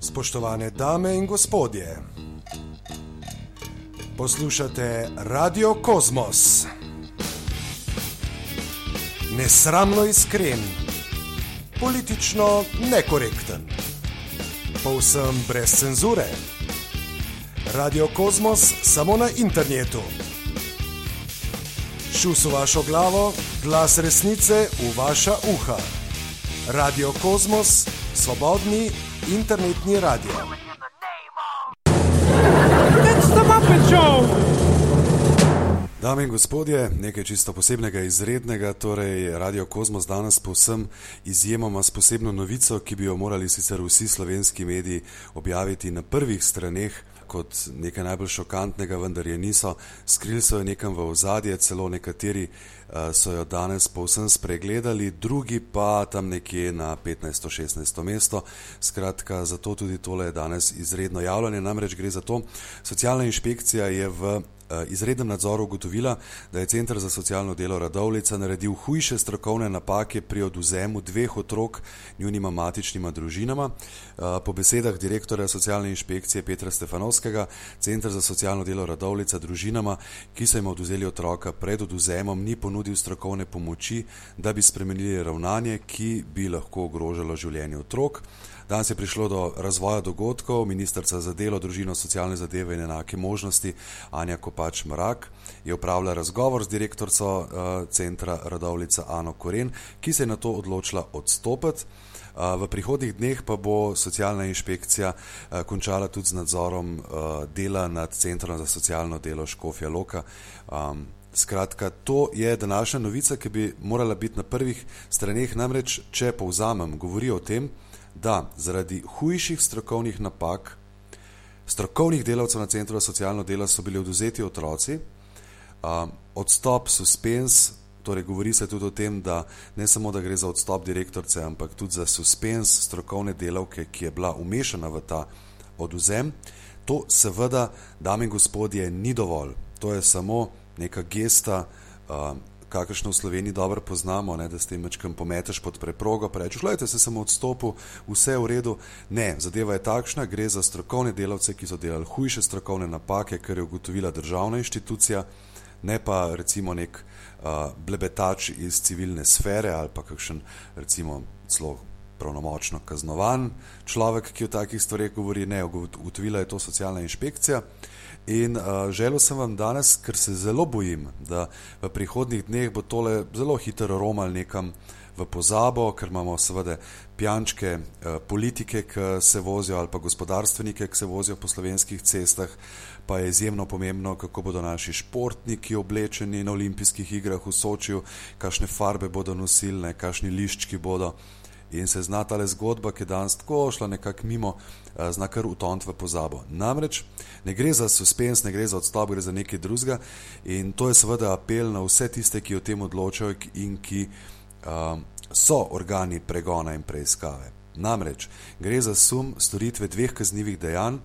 Spoštovane dame in gospodje, poslušate Radio Kosmos. Nesramno iskren, politično nekorekten, povsem brez cenzure. Radio Kosmos samo na internetu. Šus v vašo glavo, glas resnice v vaša uha. Radio Kosmos, svobodni internetni radio. Dame in gospodje, nekaj čisto posebnega, izrednega, torej Radio Kosmos danes povsem izjemoma s posebno novico, ki bi jo morali sicer vsi slovenski mediji objaviti na prvih straneh kot nekaj najbolj šokantnega, vendar je niso. Skrili so jo nekam v ozadje, celo nekateri uh, so jo danes povsem spregledali, drugi pa tam nekje na 15-16 mesto. Skratka, zato tudi tole je danes izredno javljanje. Namreč gre za to, socialna inšpekcija je v izrednem nadzoru ugotovila, da je Centr za socialno delo Radovlica naredil hujše strokovne napake pri oduzemu dveh otrok njunima matičnima družinama. Po besedah direktorja socialne inšpekcije Petra Stefanovskega, Centr za socialno delo Radovlica družinama, ki so jim oduzeli otroka pred oduzemom, ni ponudil strokovne pomoči, da bi spremenili ravnanje, ki bi lahko ogrožalo življenje otrok. Danes je prišlo do razvoja dogodkov. Ministrca za delo, družino, socialne zadeve in enake možnosti Anja Kopač Mrak je upravila razgovor z direktorico uh, centra Radovlica Ano Koren, ki se je na to odločila odstopiti. Uh, v prihodnih dneh pa bo socialna inšpekcija uh, končala tudi z nadzorom dela nad Centrom za socialno delo Škofja Loka. Um, Skratka, to je današnja novica, ki bi morala biti na prvih straneh. Namreč, če povzamem, govori o tem, da zaradi hujših strokovnih napak strokovnih delavcev na Centru za socialno delo so bili oduzeti otroci, um, odstop, suspens, torej govori se tudi o tem, da ne samo, da gre za odstop direktorce, ampak tudi za suspens strokovne delavke, ki je bila umešana v ta oduzem. To seveda, dame in gospodje, ni dovolj. To je samo neka gesta, um, kakršno v Sloveniji dobro poznamo, ne, da s tem večkrat pometeš pod preprogo, pa rečeš, gledajte, se sem odstopil, vse je v redu. Ne, zadeva je takšna, gre za strokovne delavce, ki so delali hujše strokovne napake, ker je ugotovila državna inštitucija, ne pa recimo nek uh, blebetač iz civilne sfere ali pa kakšen recimo celo pravnomočno kaznovan človek, ki o takih stvareh govori, ne, ugotovila je to socialna inšpekcija. In uh, želel sem vam danes, ker se zelo bojim, da v prihodnih dneh bo tole zelo hitro romal nekam v pozabo, ker imamo seveda pijančke, uh, politike, ki se vozijo, ali pa gospodarstvenike, ki se vozijo po slovenskih cestah, pa je izjemno pomembno, kako bodo naši športniki oblečeni na olimpijskih igrah v Sočiju, kakšne farbe bodo nosili, kakšni liščki bodo in se zna ta le zgodba, ki je danes tako šla nekako mimo, zna kar utont v pozabo. Namreč ne gre za suspens, ne gre za odstop, gre za nekaj drugega in to je seveda apel na vse tiste, ki o tem odločajo in ki um, so organi pregona in preiskave. Namreč gre za sum storitve dveh kaznjivih dejanj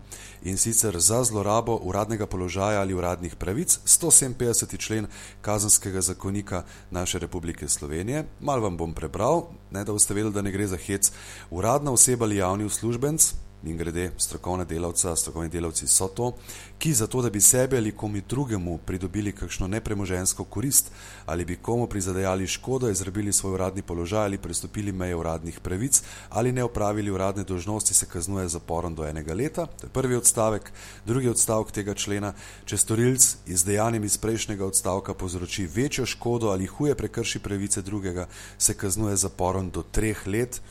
in sicer za zlorabo uradnega položaja ali uradnih pravic 157. člen kazanskega zakonika naše Republike Slovenije. Mal vam bom prebral, ne da boste vedeli, da ne gre za hec. Uradna oseba ali javni uslužbenc, in grede strokovne delavce, strokovni delavci so to, ki zato, da bi sebi ali komu drugemu pridobili kakšno nepremožensko korist ali bi komu prizadejali škodo, izrabili svoj uradni položaj ali prestopili meje uradnih pravic ali ne opravili uradne dožnosti, se kaznuje zaporom do enega leta. To je prvi odstavek. Drugi odstavek tega člena, če storilc iz dejanjem iz prejšnjega odstavka povzroči večjo škodo ali huje prekrši pravice drugega, se kaznuje zaporom do treh let.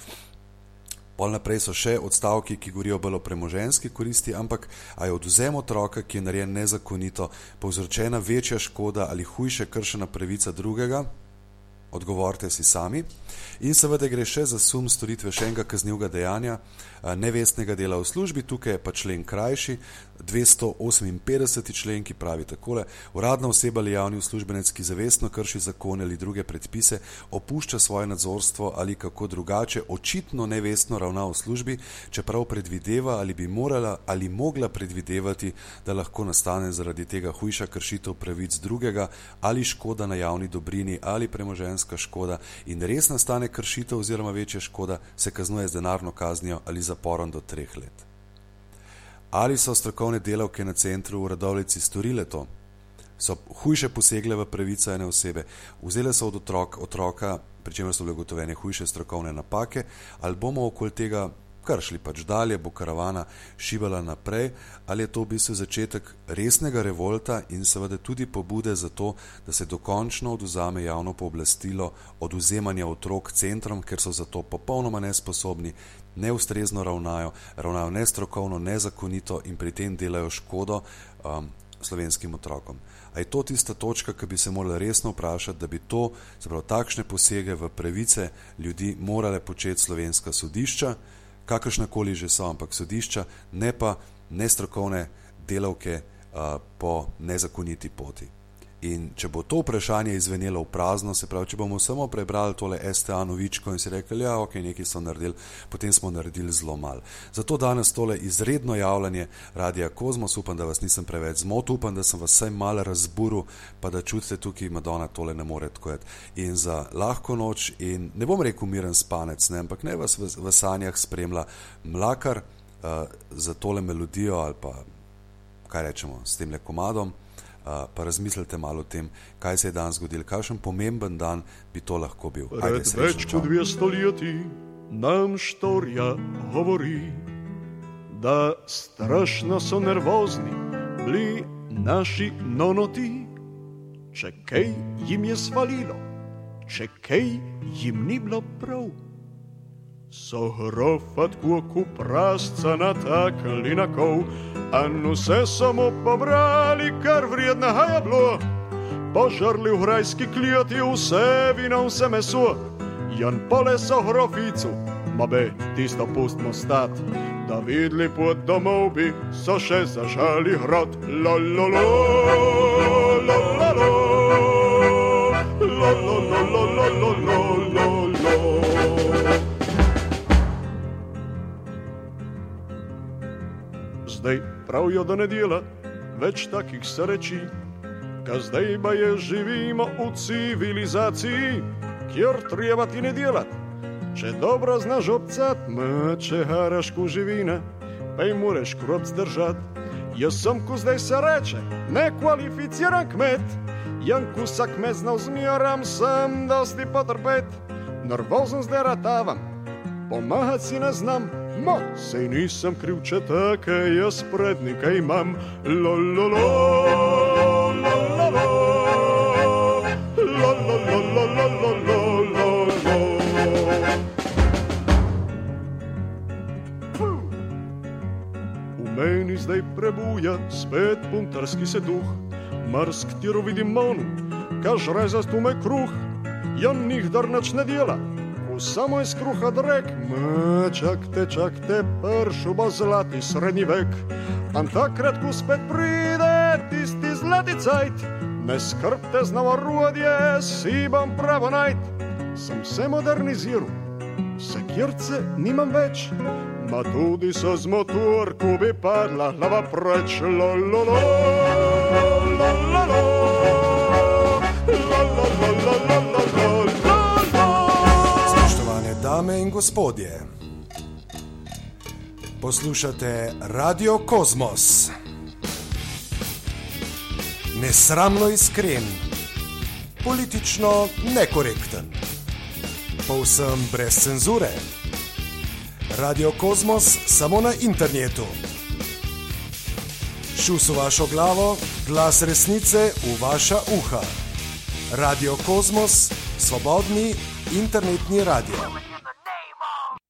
Pol naprej so še odstavki, ki govorijo bolj o premoženski koristi, ampak a je oduzem otroka, ki je narejen nezakonito, povzročena večja škoda ali hujše kršena pravica drugega, odgovorite si sami. In seveda gre še za sum storitve še enega kaznivega dejanja, nevestnega dela v službi, tukaj je pa člen krajši, 258. člen, ki pravi takole: Uradna oseba ali javni uslužbenec, ki zavestno krši zakone ali druge predpise, opušča svoje nadzorstvo ali kako drugače, očitno nevestno ravna v službi, čeprav predvideva ali bi morala ali mogla predvidevati, da lahko nastane zaradi tega hujša kršitev pravic drugega ali škoda na javni dobrini ali premoženska škoda in res nastane kršitev oziroma večja škoda, se kaznuje z denarno kaznijo ali zaporom do treh let. Ali so strokovne delavke na centru v Radovlici storile to? So hujše posegle v pravice ene osebe, vzele so od otrok, otroka, pri čemer so bile ugotovljene hujše strokovne napake, ali bomo okoli tega kar šli pač dalje, bo karavana šivala naprej, ali je to v bistvu začetek resnega revolta in seveda tudi pobude za to, da se dokončno oduzame javno pooblastilo oduzemanja otrok centrom, ker so za to popolnoma nesposobni, neustrezno ravnajo, ravnajo nestrokovno, nezakonito in pri tem delajo škodo um, slovenskim otrokom. A je to tista točka, ki bi se morala resno vprašati, da bi to, zapravo takšne posege v pravice ljudi morale početi slovenska sodišča, kakršna koli že so, ampak sodišča, ne pa nestrokovne delavke uh, po nezakoniti poti. In če bo to vprašanje izvenelo v prazno, se pravi, če bomo samo prebrali tole STA novičko in si rekli, ja, ok, nekaj so naredili, potem smo naredili zelo mal. Zato danes tole izredno javljanje Radia Kozmos, upam, da vas nisem preveč zmotil, upam, da sem vas vsaj mal razburil, pa da čutite tukaj, Madonna tole ne more tako jeti. In za lahko noč in ne bom rekel miren spanec, ne, ampak ne vas v, v sanjah spremlja mlakar uh, za tole melodijo ali pa kaj rečemo s tem le komadom pa razmislite malo o tem, kaj se je danes zgodilo, kakšen pomemben dan bi to lahko bil. Pred več kot dve stoletji nam štorija govori, da strašno so nervozni bili naši nonoti, če kaj jim je svalilo, če kaj jim ni bilo prav. So hrofat kuku prasca natakali na kol, Ану се само побрали, кар вреднага je bilo. Požrli v rajski klijati vse vino, vse meso, jan poleso hroficu, ma be, tisto pustmo stat, da videli pot domov bi, so še zažali hrot, lololo, lololo. Zdaj pravijo, da ne dela več takih sreči, ka zdaj pa je živimo v civilizaciji, kjer treba ti ne delati. Če dobro znaš obcat, če haraš ku živine, pa jim moraš krop zdržati. Jaz sem, ko zdaj se reče, nekvalificiran kmet, Janku sa kmet znal zmiram, sem dosti potrpet, nervozen zdaj ratavam, pomagati si ne znam. Ma, sej nisem kriv, če tako jaz pred nekaj imam. La la la la la. V meni zdaj prebuja spet puntarski se duh, mrsk tiro vidim monu, kaž reza tu me kruh, jan njih dar nač ne dela samo iz kruha drek, čakte, čakte, pršu bo zlati srednji vek. Am takrat, ko spet pride tisti zlati cajt, ne skrbte z novo rodje, si bom pravo najt. Sem se moderniziral, sekirce nimam več, ma tudi so z motorko bi padla lava preč, lo lo lo, lo lo lo, lo in gospodje, poslušate Radio Kosmos. Nesramno iskren, politično nekorekten, povsem brez cenzure. Radio Kosmos samo na internetu. Šus v vašo glavo, glas resnice v vaša uha. Radio Kosmos, svobodni internetni radio.